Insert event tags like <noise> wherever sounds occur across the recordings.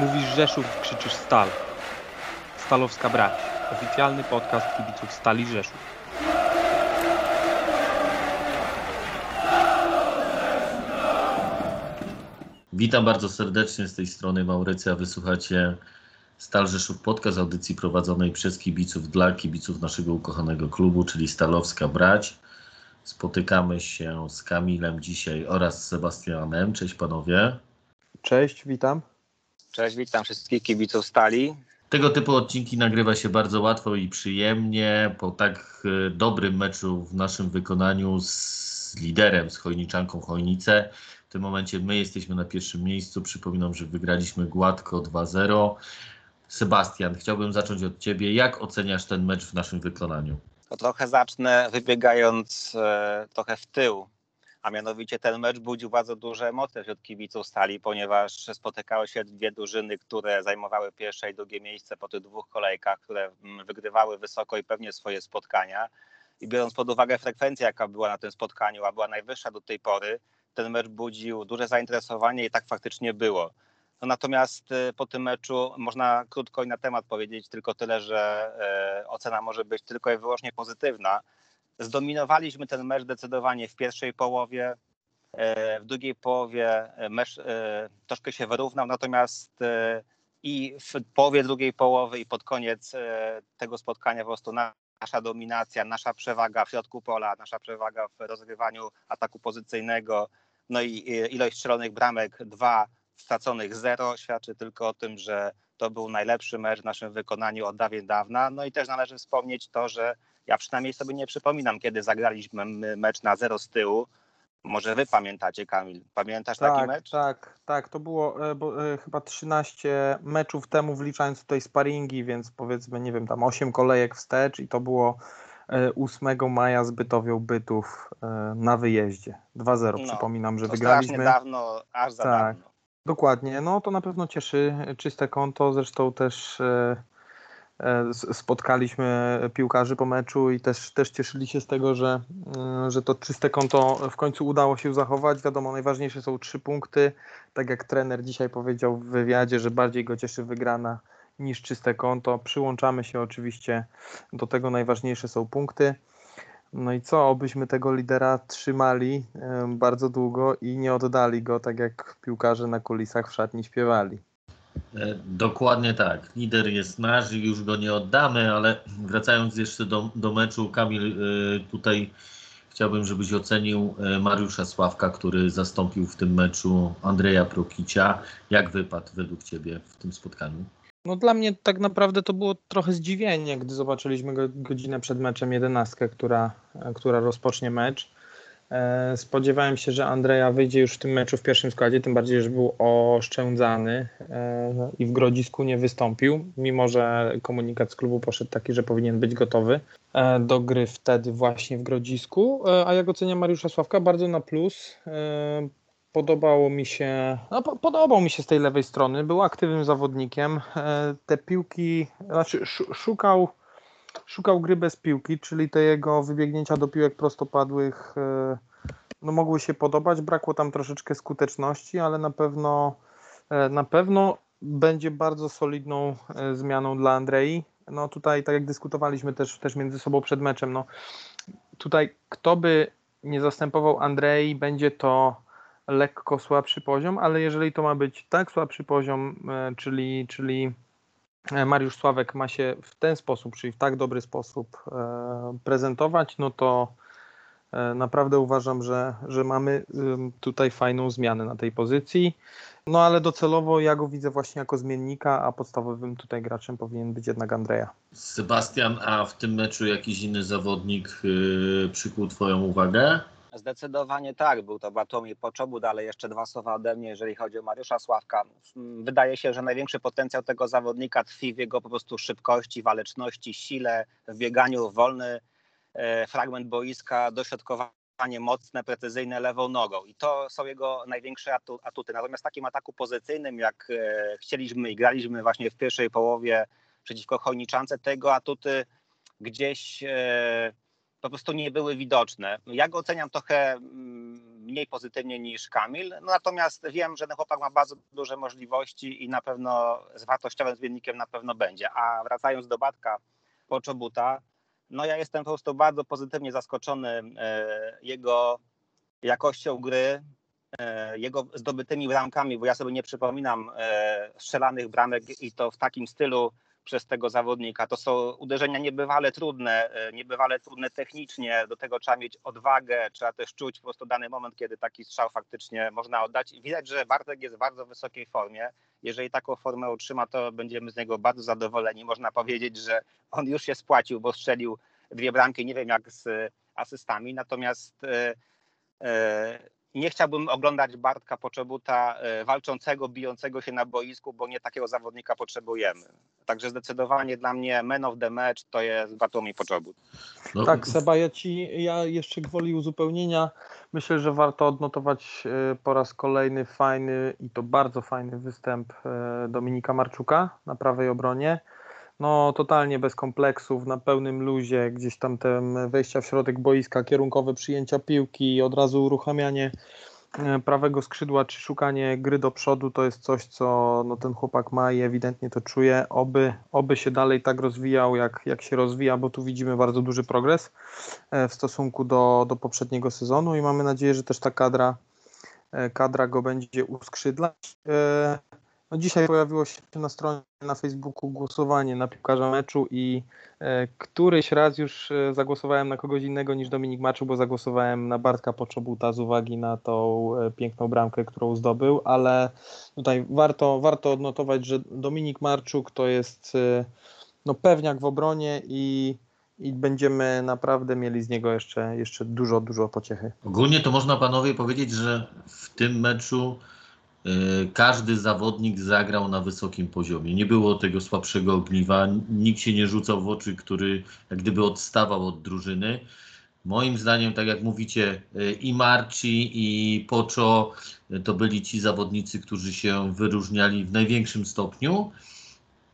Mówisz Rzeszów, krzyczysz Stal. Stalowska Brać. Oficjalny podcast kibiców Stali Rzeszów. Witam bardzo serdecznie z tej strony Maurycja. Wysłuchacie Stal Rzeszów Podcast audycji prowadzonej przez kibiców dla kibiców naszego ukochanego klubu, czyli Stalowska Brać. Spotykamy się z Kamilem dzisiaj oraz z Sebastianem. Cześć panowie. Cześć, witam. Cześć, witam wszystkich kibiców Stali. Tego typu odcinki nagrywa się bardzo łatwo i przyjemnie. Po tak e, dobrym meczu w naszym wykonaniu z liderem, z Chojniczanką Chojnice. W tym momencie my jesteśmy na pierwszym miejscu. Przypominam, że wygraliśmy gładko 2-0. Sebastian, chciałbym zacząć od Ciebie. Jak oceniasz ten mecz w naszym wykonaniu? To trochę zacznę wybiegając e, trochę w tył a mianowicie ten mecz budził bardzo duże emocje wśród kibiców stali, ponieważ spotykały się dwie drużyny, które zajmowały pierwsze i drugie miejsce po tych dwóch kolejkach, które mm, wygrywały wysoko i pewnie swoje spotkania. I biorąc pod uwagę frekwencję, jaka była na tym spotkaniu, a była najwyższa do tej pory, ten mecz budził duże zainteresowanie i tak faktycznie było. No natomiast y, po tym meczu można krótko i na temat powiedzieć tylko tyle, że e, ocena może być tylko i wyłącznie pozytywna, Zdominowaliśmy ten mecz zdecydowanie w pierwszej połowie. E, w drugiej połowie e, mecz e, troszkę się wyrównał, natomiast i w połowie drugiej połowy i pod koniec tego spotkania po prostu nasza dominacja, nasza przewaga w środku pola, nasza przewaga w rozgrywaniu ataku pozycyjnego, no i ilość strzelonych bramek dwa, straconych zero świadczy tylko o tym, że to był najlepszy mecz w naszym wykonaniu od dawien dawna. No i też należy wspomnieć to, że ja przynajmniej sobie nie przypominam, kiedy zagraliśmy mecz na zero z tyłu. Może wy pamiętacie, Kamil? Pamiętasz tak, taki mecz? Tak, tak. To było e, bo, e, chyba 13 meczów temu, wliczając tutaj sparingi, więc powiedzmy, nie wiem, tam 8 kolejek wstecz i to było 8 e, maja z Bytowią Bytów na wyjeździe. 2-0 no, przypominam, że to wygraliśmy. dawno, aż za tak, dawno. Dokładnie, no to na pewno cieszy czyste konto, zresztą też E, spotkaliśmy piłkarzy po meczu i też, też cieszyli się z tego, że, mm, że to czyste konto w końcu udało się zachować. Wiadomo, najważniejsze są trzy punkty. Tak jak trener dzisiaj powiedział w wywiadzie, że bardziej go cieszy wygrana niż czyste konto. Przyłączamy się oczywiście do tego, najważniejsze są punkty. No i co, obyśmy tego lidera trzymali e, bardzo długo i nie oddali go, tak jak piłkarze na kulisach w szatni śpiewali. E, dokładnie tak. Lider jest nasz i już go nie oddamy, ale wracając jeszcze do, do meczu, Kamil, e, tutaj chciałbym, żebyś ocenił e, Mariusza Sławka, który zastąpił w tym meczu Andrzeja Prokicia. Jak wypadł według Ciebie w tym spotkaniu? No dla mnie tak naprawdę to było trochę zdziwienie, gdy zobaczyliśmy go godzinę przed meczem jedenastkę, która, która rozpocznie mecz. E, spodziewałem się, że Andrea wyjdzie już w tym meczu w pierwszym składzie, tym bardziej, że był oszczędzany e, i w Grodzisku nie wystąpił, mimo że komunikat z klubu poszedł taki, że powinien być gotowy e, do gry wtedy właśnie w Grodzisku. A jak oceniam Mariusza Sławka? Bardzo na plus. Podobało mi się, no, podobał mi się z tej lewej strony, był aktywnym zawodnikiem. Te piłki, znaczy szukał szukał gry bez piłki, czyli te jego wybiegnięcia do piłek prostopadłych e, no, mogły się podobać. Brakło tam troszeczkę skuteczności, ale na pewno e, na pewno będzie bardzo solidną e, zmianą dla Andrei. No tutaj, tak jak dyskutowaliśmy też, też między sobą przed meczem, no tutaj kto by nie zastępował Andrei, będzie to lekko słabszy poziom, ale jeżeli to ma być tak słabszy poziom, czyli, czyli Mariusz Sławek ma się w ten sposób, czyli w tak dobry sposób e, prezentować, no to e, naprawdę uważam, że, że mamy tutaj fajną zmianę na tej pozycji. No ale docelowo ja go widzę właśnie jako zmiennika, a podstawowym tutaj graczem powinien być jednak Andrea. Sebastian, a w tym meczu jakiś inny zawodnik yy, przykuł Twoją uwagę? Zdecydowanie tak, był to Batomi Poczobud, ale jeszcze dwa słowa ode mnie, jeżeli chodzi o Mariusza Sławka. Wydaje się, że największy potencjał tego zawodnika tkwi w jego po prostu szybkości, waleczności, sile, w bieganiu, wolny e, fragment boiska, dośrodkowanie mocne, precyzyjne lewą nogą. I to są jego największe atuty. Natomiast takim ataku pozycyjnym, jak e, chcieliśmy i graliśmy właśnie w pierwszej połowie przeciwko Chojniczance, tego atuty gdzieś e, po prostu nie były widoczne. Ja go oceniam trochę mm, mniej pozytywnie niż Kamil. No, natomiast wiem, że ten chłopak ma bardzo duże możliwości i na pewno z wartościowym zbiornikiem na pewno będzie. A wracając do Batka Poczobuta, no ja jestem po prostu bardzo pozytywnie zaskoczony e, jego jakością gry, e, jego zdobytymi bramkami, bo ja sobie nie przypominam e, strzelanych bramek i to w takim stylu przez tego zawodnika. To są uderzenia niebywale trudne, niebywale trudne technicznie, do tego trzeba mieć odwagę, trzeba też czuć po prostu dany moment, kiedy taki strzał faktycznie można oddać. I widać, że Bartek jest w bardzo wysokiej formie. Jeżeli taką formę utrzyma, to będziemy z niego bardzo zadowoleni. Można powiedzieć, że on już się spłacił, bo strzelił dwie bramki, nie wiem jak z asystami, natomiast nie chciałbym oglądać Bartka Poczobuta e, walczącego, bijącego się na boisku, bo nie takiego zawodnika potrzebujemy. Także zdecydowanie dla mnie man of the match to jest Bartłomiej Poczobut. No. Tak, Seba, ja ci, ja jeszcze gwoli uzupełnienia, myślę, że warto odnotować e, po raz kolejny fajny i to bardzo fajny występ e, Dominika Marczuka na prawej obronie no totalnie bez kompleksów, na pełnym luzie, gdzieś tam te wejścia w środek boiska, kierunkowe przyjęcia piłki, od razu uruchamianie e, prawego skrzydła, czy szukanie gry do przodu, to jest coś, co no, ten chłopak ma i ewidentnie to czuje. Oby, oby się dalej tak rozwijał, jak, jak się rozwija, bo tu widzimy bardzo duży progres e, w stosunku do, do poprzedniego sezonu i mamy nadzieję, że też ta kadra, e, kadra go będzie uskrzydlać. No dzisiaj pojawiło się na stronie na Facebooku głosowanie na piłkarza meczu i e, któryś raz już e, zagłosowałem na kogoś innego niż Dominik Maczu, bo zagłosowałem na Bartka Poczobuta z uwagi na tą e, piękną bramkę, którą zdobył, ale tutaj warto, warto odnotować, że Dominik Marczuk to jest e, no, pewniak w obronie i, i będziemy naprawdę mieli z niego jeszcze, jeszcze dużo, dużo pociechy. Ogólnie to można panowie powiedzieć, że w tym meczu każdy zawodnik zagrał na wysokim poziomie. Nie było tego słabszego ogniwa, nikt się nie rzucał w oczy, który jak gdyby odstawał od drużyny. Moim zdaniem, tak jak mówicie, e, i Marci, i Poczo e, to byli ci zawodnicy, którzy się wyróżniali w największym stopniu.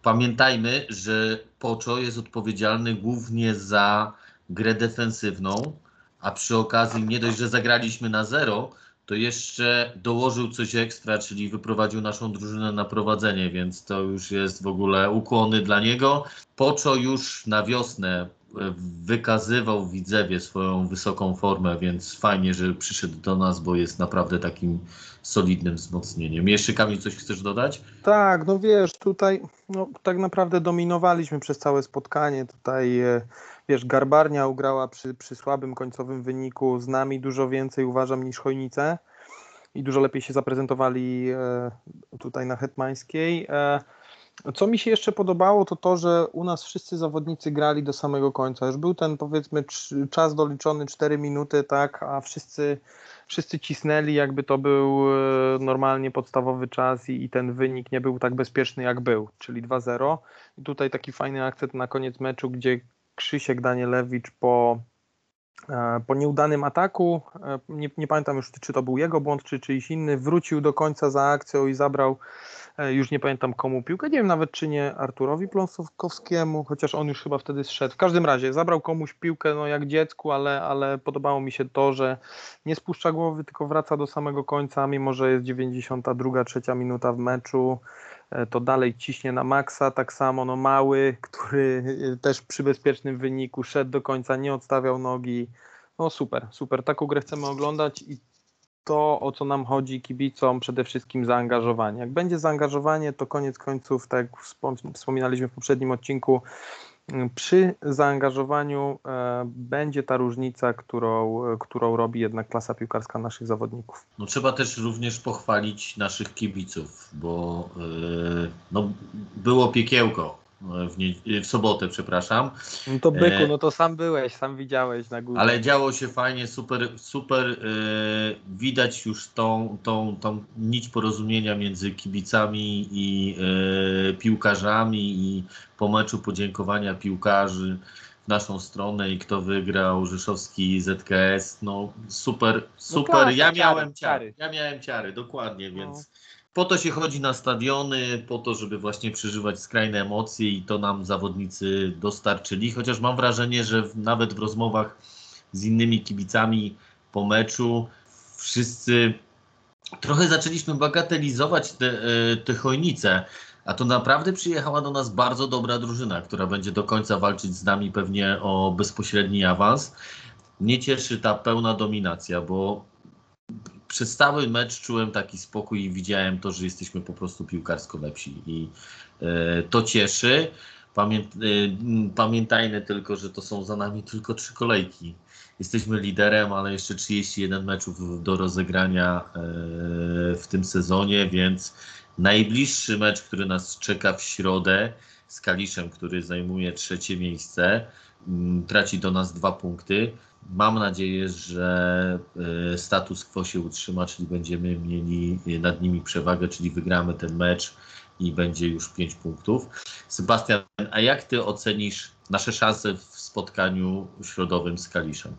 Pamiętajmy, że Poczo jest odpowiedzialny głównie za grę defensywną, a przy okazji nie dość, że zagraliśmy na zero, to jeszcze dołożył coś ekstra, czyli wyprowadził naszą drużynę na prowadzenie, więc to już jest w ogóle ukłony dla niego. Poczo już na wiosnę e, wykazywał Widzewie swoją wysoką formę, więc fajnie, że przyszedł do nas, bo jest naprawdę takim solidnym wzmocnieniem. Jeszcze Kamil coś chcesz dodać? Tak, no wiesz, tutaj no, tak naprawdę dominowaliśmy przez całe spotkanie. Tutaj e, wiesz, Garbarnia ugrała przy, przy słabym końcowym wyniku z nami dużo więcej uważam niż Chojnice i dużo lepiej się zaprezentowali e, tutaj na Hetmańskiej. Co mi się jeszcze podobało, to to, że u nas wszyscy zawodnicy grali do samego końca. Już był ten powiedzmy czas doliczony 4 minuty, tak, a wszyscy, wszyscy cisnęli, jakby to był e, normalnie podstawowy czas i, i ten wynik nie był tak bezpieczny, jak był, czyli 2-0. I tutaj taki fajny akcent na koniec meczu, gdzie Krzysiek Danielewicz po, po nieudanym ataku, e, nie, nie, pamiętam już, czy to był jego błąd, czy czyjś inny, wrócił do końca za akcją i zabrał, e, już nie pamiętam komu piłkę, nie wiem nawet czy nie Arturowi Pląsowskiemu, chociaż on już chyba wtedy zszedł. W każdym razie zabrał komuś piłkę, no jak dziecku, ale, ale podobało mi się to, że nie spuszcza głowy, tylko wraca do samego końca, mimo że jest 92, trzecia minuta w meczu. E, to dalej ciśnie na maksa, tak samo no mały, który e, też przy bezpiecznym wyniku szedł do końca, nie odstawiał nogi. No super, super, taką grę chcemy oglądać i to, o co nam chodzi kibicom, przede wszystkim zaangażowanie. Jak będzie zaangażowanie, to koniec końców, tak jak wspominaliśmy w poprzednim odcinku, przy zaangażowaniu e, będzie ta różnica, którą, którą robi jednak klasa piłkarska naszych zawodników. No, trzeba też również pochwalić naszych kibiców, bo e, no, było piekiełko w, nie, w sobotę, przepraszam. No to byku, e, no to sam byłeś, sam widziałeś na górze. Ale działo się fajnie, super, super e, widać już tą, tą, tą nić porozumienia między kibicami i e, piłkarzami i po meczu podziękowania piłkarzy naszą stronę i kto wygrał, Rzeszowski ZKS, no super, super, no ja miałem ciary, ja miałem ciary, dokładnie, no. więc po to się chodzi na stadiony, po to, żeby właśnie przeżywać skrajne emocje i to nam zawodnicy dostarczyli. Chociaż mam wrażenie, że nawet w rozmowach z innymi kibicami po meczu wszyscy trochę zaczęliśmy bagatelizować te, e, te chojnice, a to naprawdę przyjechała do nas bardzo dobra drużyna, która będzie do końca walczyć z nami pewnie o bezpośredni awans. Mnie cieszy ta pełna dominacja, bo przez cały mecz czułem taki spokój i widziałem to, że jesteśmy po prostu piłkarsko lepsi i e, to cieszy. E, pamiętajmy tylko, że to są za nami tylko trzy kolejki. Jesteśmy liderem, ale jeszcze 31 meczów do rozegrania e, w tym sezonie, więc najbliższy mecz, który nas czeka w środę z Kaliszem, który zajmuje trzecie miejsce, m, traci do nas dwa punkty. Mam nadzieję, że e, status quo się utrzyma, czyli będziemy mieli nad nimi przewagę, czyli wygramy ten mecz i będzie już 5 punktów. Sebastian, a jak ty ocenisz nasze szanse w spotkaniu środowym z Kaliszem?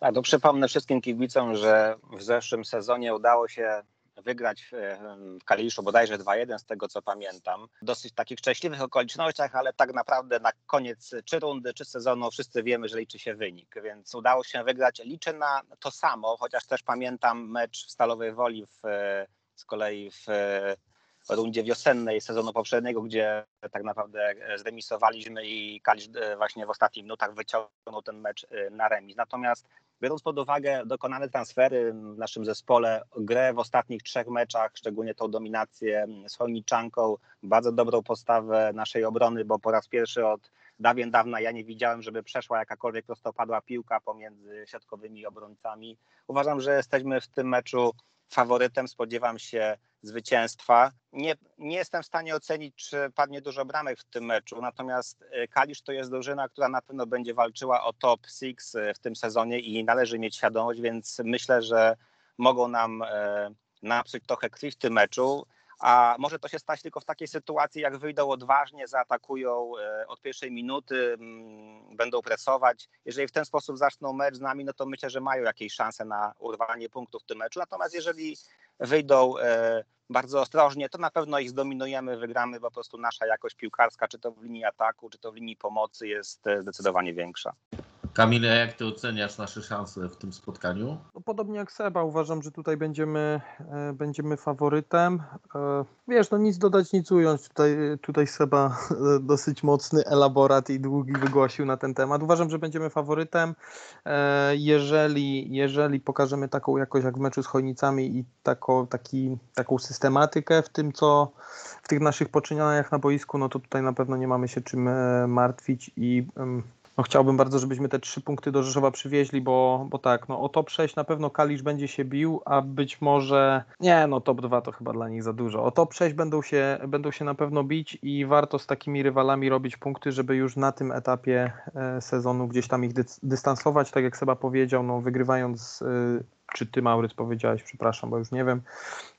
Tak, to przypomnę wszystkim kibicom, że w zeszłym sezonie udało się wygrać w Kaliszu bodajże 2-1 z tego co pamiętam. Dosyć takich szczęśliwych okolicznościach, ale tak naprawdę na koniec czy rundy, czy sezonu wszyscy wiemy, że liczy się wynik, więc udało się wygrać. Liczę na to samo, chociaż też pamiętam mecz w Stalowej Woli w, z kolei w rundzie wiosennej sezonu poprzedniego, gdzie tak naprawdę zremisowaliśmy i Kalisz właśnie w ostatnich minutach wyciągnął ten mecz na remis. Natomiast biorąc pod uwagę dokonane transfery w naszym zespole, grę w ostatnich trzech meczach, szczególnie tą dominację z Chojniczanką, bardzo dobrą postawę naszej obrony, bo po raz pierwszy od dawien dawna ja nie widziałem, żeby przeszła jakakolwiek prostopadła piłka pomiędzy środkowymi obrońcami. Uważam, że jesteśmy w tym meczu faworytem, spodziewam się zwycięstwa. Nie, nie jestem w stanie ocenić, czy padnie dużo bramek w tym meczu, natomiast Kalisz to jest drużyna, która na pewno będzie walczyła o top 6 w tym sezonie i należy mieć świadomość, więc myślę, że mogą nam e, napsuć trochę krwi w tym meczu. A może to się stać tylko w takiej sytuacji, jak wyjdą odważnie, zaatakują od pierwszej minuty, będą presować. Jeżeli w ten sposób zaczną mecz z nami, no to myślę, że mają jakieś szanse na urwanie punktów w tym meczu. Natomiast jeżeli wyjdą bardzo ostrożnie, to na pewno ich zdominujemy, wygramy, po prostu nasza jakość piłkarska, czy to w linii ataku, czy to w linii pomocy jest zdecydowanie większa. Kamile, jak ty oceniasz nasze szanse w tym spotkaniu? No, podobnie jak Seba, uważam, że tutaj będziemy, e, będziemy faworytem. E, wiesz, no nic dodać, nic ująć. Tutaj, tutaj Seba e, dosyć mocny elaborat i długi wygłosił na ten temat. Uważam, że będziemy faworytem. Jeżeli, jeżeli pokażemy taką jakość jak w meczu z Chojnicami i taką, taki, taką systematykę w tym, co w tych naszych poczynieniach na boisku, no to tutaj na pewno nie mamy się czym martwić i no chciałbym bardzo, żebyśmy te trzy punkty do Rzeszowa przywieźli, bo, bo tak, no o top 6 na pewno Kalisz będzie się bił, a być może, nie no top 2 to chyba dla nich za dużo. O top 6 będą się, będą się na pewno bić i warto z takimi rywalami robić punkty, żeby już na tym etapie e, sezonu gdzieś tam ich dystansować, tak jak Seba powiedział, no wygrywając e, czy ty Mauryc powiedziałeś, przepraszam, bo już nie wiem.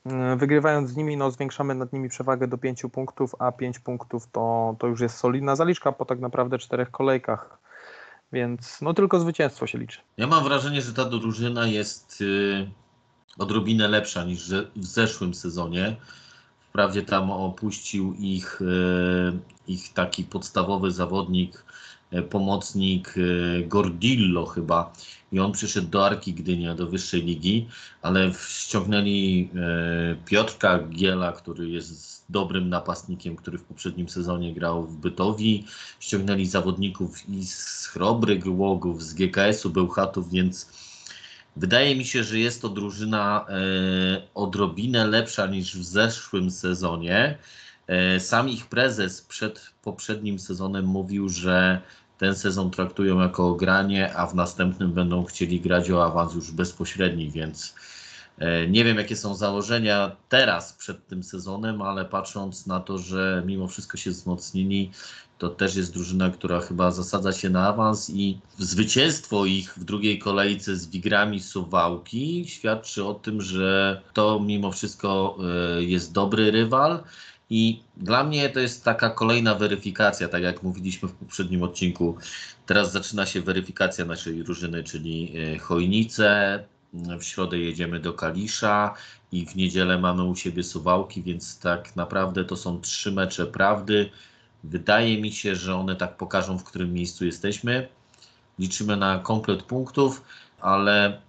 E, wygrywając z nimi, no zwiększamy nad nimi przewagę do 5 punktów, a 5 punktów to, to już jest solidna zaliczka po tak naprawdę czterech kolejkach. Więc no tylko zwycięstwo się liczy. Ja mam wrażenie, że ta drużyna jest y, odrobinę lepsza niż w zeszłym sezonie. Wprawdzie tam opuścił ich, y, ich taki podstawowy zawodnik, y, pomocnik Gordillo chyba i on przyszedł do Arki Gdynia, do wyższej ligi, ale ściągnęli Piotrka Giela, który jest dobrym napastnikiem, który w poprzednim sezonie grał w Bytowi. Ściągnęli zawodników i z Chrobry Głogów, z GKS-u, Bełchatów, więc wydaje mi się, że jest to drużyna e, odrobinę lepsza niż w zeszłym sezonie. E, sam ich prezes przed poprzednim sezonem mówił, że ten sezon traktują jako granie, a w następnym będą chcieli grać o awans już bezpośredni, więc E, nie wiem, jakie są założenia teraz przed tym sezonem, ale patrząc na to, że mimo wszystko się wzmocnili, to też jest drużyna, która chyba zasadza się na awans i zwycięstwo ich w drugiej kolejce z Wigrami Suwałki świadczy o tym, że to mimo wszystko e, jest dobry rywal. I dla mnie to jest taka kolejna weryfikacja, tak jak mówiliśmy w poprzednim odcinku. Teraz zaczyna się weryfikacja naszej drużyny, czyli e, Chojnice, w środę jedziemy do Kalisza i w niedzielę mamy u siebie Suwałki, więc tak naprawdę to są trzy mecze prawdy. Wydaje mi się, że one tak pokażą, w którym miejscu jesteśmy. Liczymy na komplet punktów, ale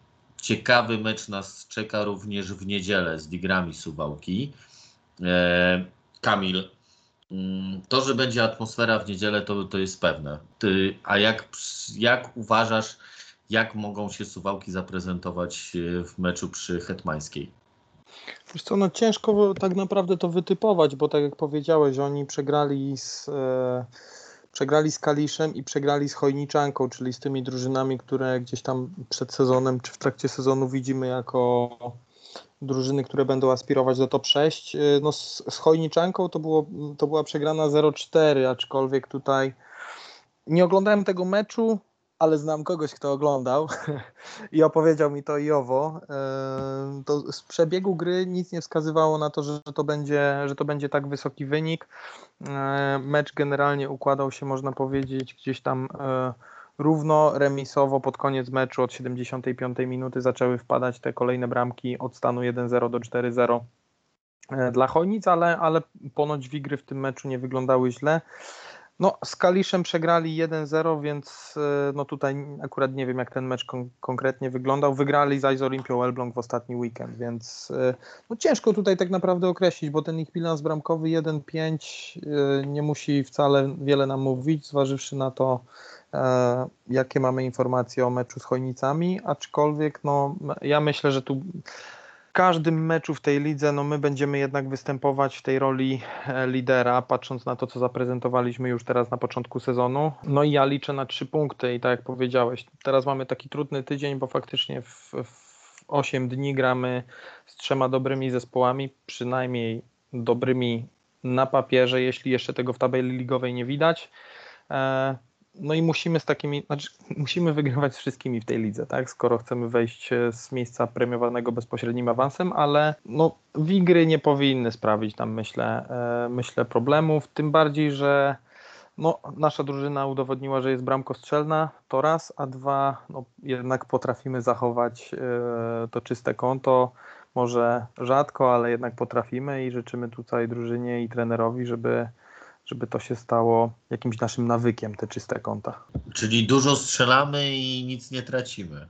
ciekawy mecz nas czeka również w niedzielę z Digrami Suwałki. Kamil, mm, to, że będzie atmosfera w niedzielę, to, to jest pewne. Ty, a jak, jak uważasz, jak mogą się Suwałki zaprezentować e, w meczu przy Hetmańskiej? Wiesz co, no ciężko tak naprawdę to wytypować, bo tak jak powiedziałeś, oni przegrali z, e, przegrali z Kaliszem i przegrali z Chojniczanką, czyli z tymi drużynami, które gdzieś tam przed sezonem czy w trakcie sezonu widzimy jako drużyny, które będą aspirować do top 6. E, no z, z Chojniczanką to, było, to była przegrana 0-4, aczkolwiek tutaj nie oglądałem tego meczu, ale znam kogoś, kto oglądał <laughs> i opowiedział mi to i owo. To z przebiegu gry nic nie wskazywało na to, że to będzie, że to będzie tak wysoki wynik. Mecz generalnie układał się, można powiedzieć, gdzieś tam równo, remisowo pod koniec meczu od 75 minuty zaczęły wpadać te kolejne bramki od stanu 1-0 do 4-0 e, dla Chojnic, ale, ale ponoć wigry w tym meczu nie wyglądały źle. No, z Kaliszem przegrali 1-0, więc e, no tutaj akurat nie wiem, jak ten mecz kon konkretnie wyglądał. Wygrali zaś z Olimpią Elbląg w ostatni weekend, więc e, no ciężko tutaj tak naprawdę określić, bo ten ich bilans bramkowy 1-5 e, nie musi wcale wiele nam mówić, zważywszy na to, jakie mamy informacje o meczu z Chojnicami, aczkolwiek no, ja myślę, że tu każdym meczu w tej lidze no my będziemy jednak występować w tej roli e, lidera, patrząc na to, co zaprezentowaliśmy już teraz na początku sezonu. No i ja liczę na trzy punkty i tak jak powiedziałeś, teraz mamy taki trudny tydzień, bo faktycznie w, w 8 dni gramy z trzema dobrymi zespołami, przynajmniej dobrymi na papierze, jeśli jeszcze tego w tabeli ligowej nie widać. E, no i musimy z takimi, znaczy musimy wygrywać z wszystkimi w tej lidze, tak? Skoro chcemy wejść e, z miejsca premiowanego bezpośrednim awansem, ale no Wigry nie powinny sprawić tam myślę, e, myślę problemów, tym bardziej, że no, nasza drużyna udowodniła, że jest bramkostrzelna, to raz, a dwa, no, jednak potrafimy zachować e, to czyste konto, może rzadko, ale jednak potrafimy i życzymy tutaj drużynie i trenerowi, żeby żeby to się stało jakimś naszym nawykiem, te czyste konta. Czyli dużo strzelamy i nic nie tracimy.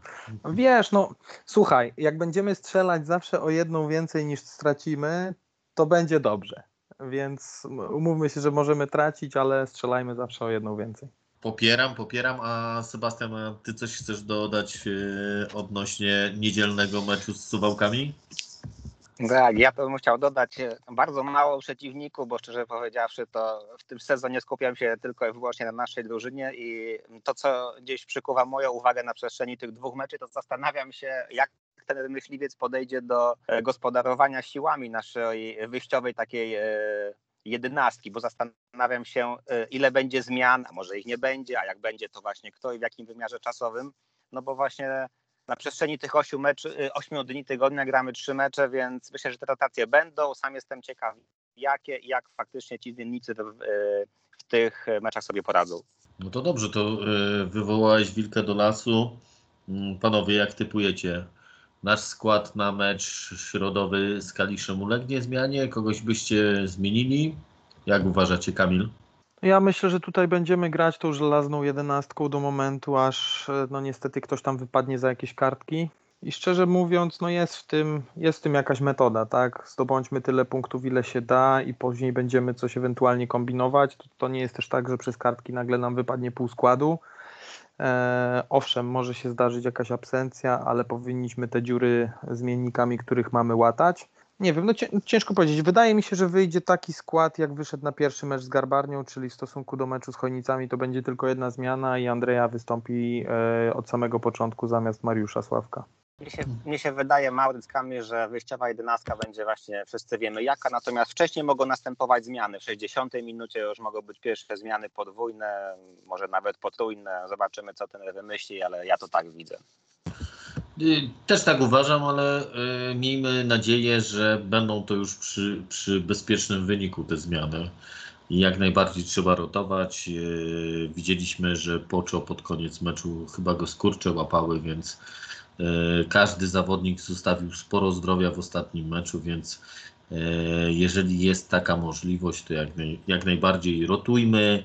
Wiesz, no słuchaj, jak będziemy strzelać zawsze o jedną więcej niż stracimy, to będzie dobrze. Więc umówmy się, że możemy tracić, ale strzelajmy zawsze o jedną więcej. Popieram, popieram. A Sebastian, a ty coś chcesz dodać e, odnośnie niedzielnego meczu z Suwałkami? Tak, ja bym chciał dodać e, bardzo mało przeciwników, bo szczerze powiedziawszy, to w tym sezonie skupiam się tylko i wyłącznie na naszej drużynie i to, co gdzieś przykuwa moją uwagę na przestrzeni tych dwóch meczy, to zastanawiam się, jak ten myśliwiec podejdzie do e, gospodarowania siłami naszej wyjściowej takiej e, jedenastki, bo zastanawiam się, ile będzie zmian, a może ich nie będzie, a jak będzie, to właśnie kto i w jakim wymiarze czasowym, no bo właśnie na przestrzeni tych 8, meczy, 8 dni tygodnia gramy trzy mecze, więc myślę, że te rotacje będą. Sam jestem ciekaw, jakie i jak faktycznie ci zmiennicy w, w tych meczach sobie poradzą. No to dobrze, to e, wywołałeś wilkę do lasu. Mm, panowie, jak typujecie? Nasz skład na mecz środowy z Kaliszem ulegnie zmianie? Kogoś byście zmienili? Jak uważacie, Kamil? Ja myślę, że tutaj będziemy grać tą żelazną jedenastką do momentu, aż no niestety ktoś tam wypadnie za jakieś kartki. I szczerze mówiąc, no jest w tym, jest w tym jakaś metoda, tak? Zdobądźmy tyle punktów, ile się da i później będziemy coś ewentualnie kombinować. To, to nie jest też tak, że przez kartki nagle nam wypadnie pół składu. E, owszem, może się zdarzyć jakaś absencja, ale powinniśmy te dziury zmiennikami, których mamy łatać. Nie wiem, no ciężko powiedzieć. Wydaje mi się, że wyjdzie taki skład, jak wyszedł na pierwszy mecz z Garbarnią, czyli w stosunku do meczu z Chojnicami to będzie tylko jedna zmiana i Andrea wystąpi e, od samego początku zamiast Mariusza Sławka. Mnie się, się wydaje, Kamil, że wyjściowa jedenastka będzie właśnie, wszyscy wiemy jaka, natomiast wcześniej mogą następować zmiany. W 60 minucie już mogą być pierwsze zmiany podwójne, może nawet potrójne. Zobaczymy, co ten wymyśli, ale ja to tak widzę. Y, też tak uważam, ale y, miejmy nadzieję, że będą to już przy, przy bezpiecznym wyniku te zmiany. I jak najbardziej trzeba rotować. Y, widzieliśmy, że Poczo pod koniec meczu chyba go skurcze łapały, więc każdy zawodnik zostawił sporo zdrowia w ostatnim meczu, więc Jeżeli jest taka możliwość, to jak, naj, jak najbardziej rotujmy,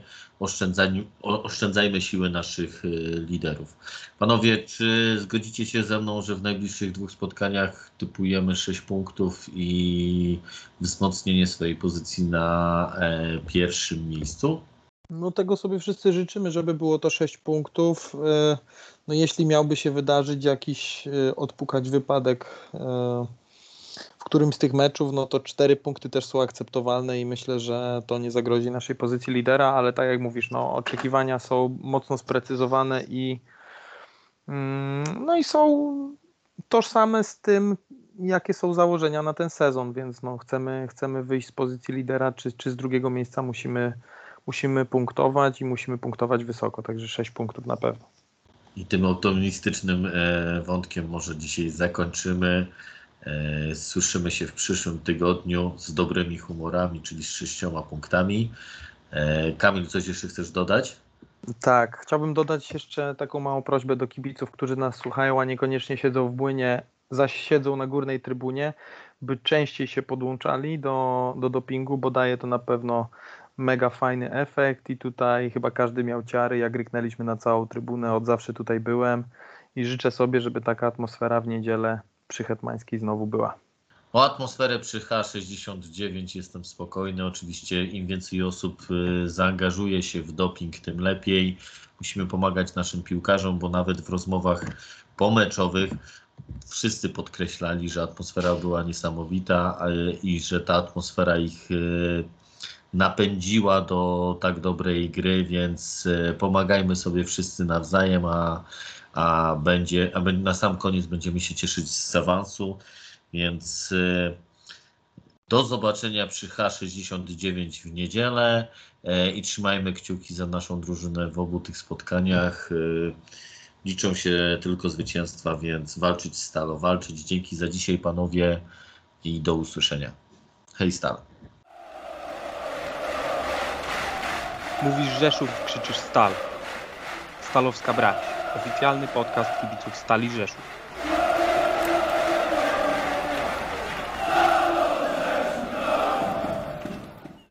oszczędzajmy, siły naszych liderów. Panowie, czy zgodzicie się ze mną, że w najbliższych dwóch spotkaniach typujemy 6 punktów i wzmocnienie swojej pozycji na pierwszym miejscu? No tego sobie wszyscy życzymy, żeby było to 6 punktów. E, no jeśli miałby się wydarzyć jakiś e, odpukać wypadek e, w którymś z tych meczów, no to 4 punkty też są akceptowalne i myślę, że to nie zagrozi naszej pozycji lidera, ale tak jak mówisz, no oczekiwania są mocno sprecyzowane i mm, no i są tożsame z tym, jakie są założenia na ten sezon, więc no chcemy, chcemy wyjść z pozycji lidera, czy, czy z drugiego miejsca musimy musimy punktować i musimy punktować wysoko, także 6 punktów na pewno. I tym optymistycznym e, wątkiem może dzisiaj zakończymy. E, słyszymy się w przyszłym tygodniu z dobrymi humorami, czyli z sześcioma punktami. E, Kamil, coś jeszcze chcesz dodać? Tak, chciałbym dodać jeszcze taką małą prośbę do kibiców, którzy nas słuchają, a niekoniecznie siedzą w błynie, zaś siedzą na górnej trybunie, by częściej się podłączali do, do dopingu, bo daje to na pewno mega fajny efekt i tutaj chyba każdy miał ciary, jak ryknęliśmy na całą trybunę, od zawsze tutaj byłem i życzę sobie, żeby taka atmosfera w niedzielę przy Hetmańskiej znowu była. O atmosferę przy H69 jestem spokojny. Oczywiście im więcej osób y, zaangażuje się w doping, tym lepiej. Musimy pomagać naszym piłkarzom, bo nawet w rozmowach pomeczowych wszyscy podkreślali, że atmosfera była niesamowita i że ta atmosfera ich y, napędziła do tak dobrej gry, więc e, pomagajmy sobie wszyscy nawzajem, a, a, będzie, a na sam koniec będziemy się cieszyć z awansu, więc e, do zobaczenia przy H69 w niedzielę e, i trzymajmy kciuki za naszą drużynę w obu tych spotkaniach. Liczą się tylko zwycięstwa, więc walczyć stalo, walczyć. Dzięki za dzisiaj, panowie, i do usłyszenia. Hej, Stal. Mówisz Rzeszów, krzyczysz Stal. Stalowska Brać. Oficjalny podcast kibiców Stali Rzeszów.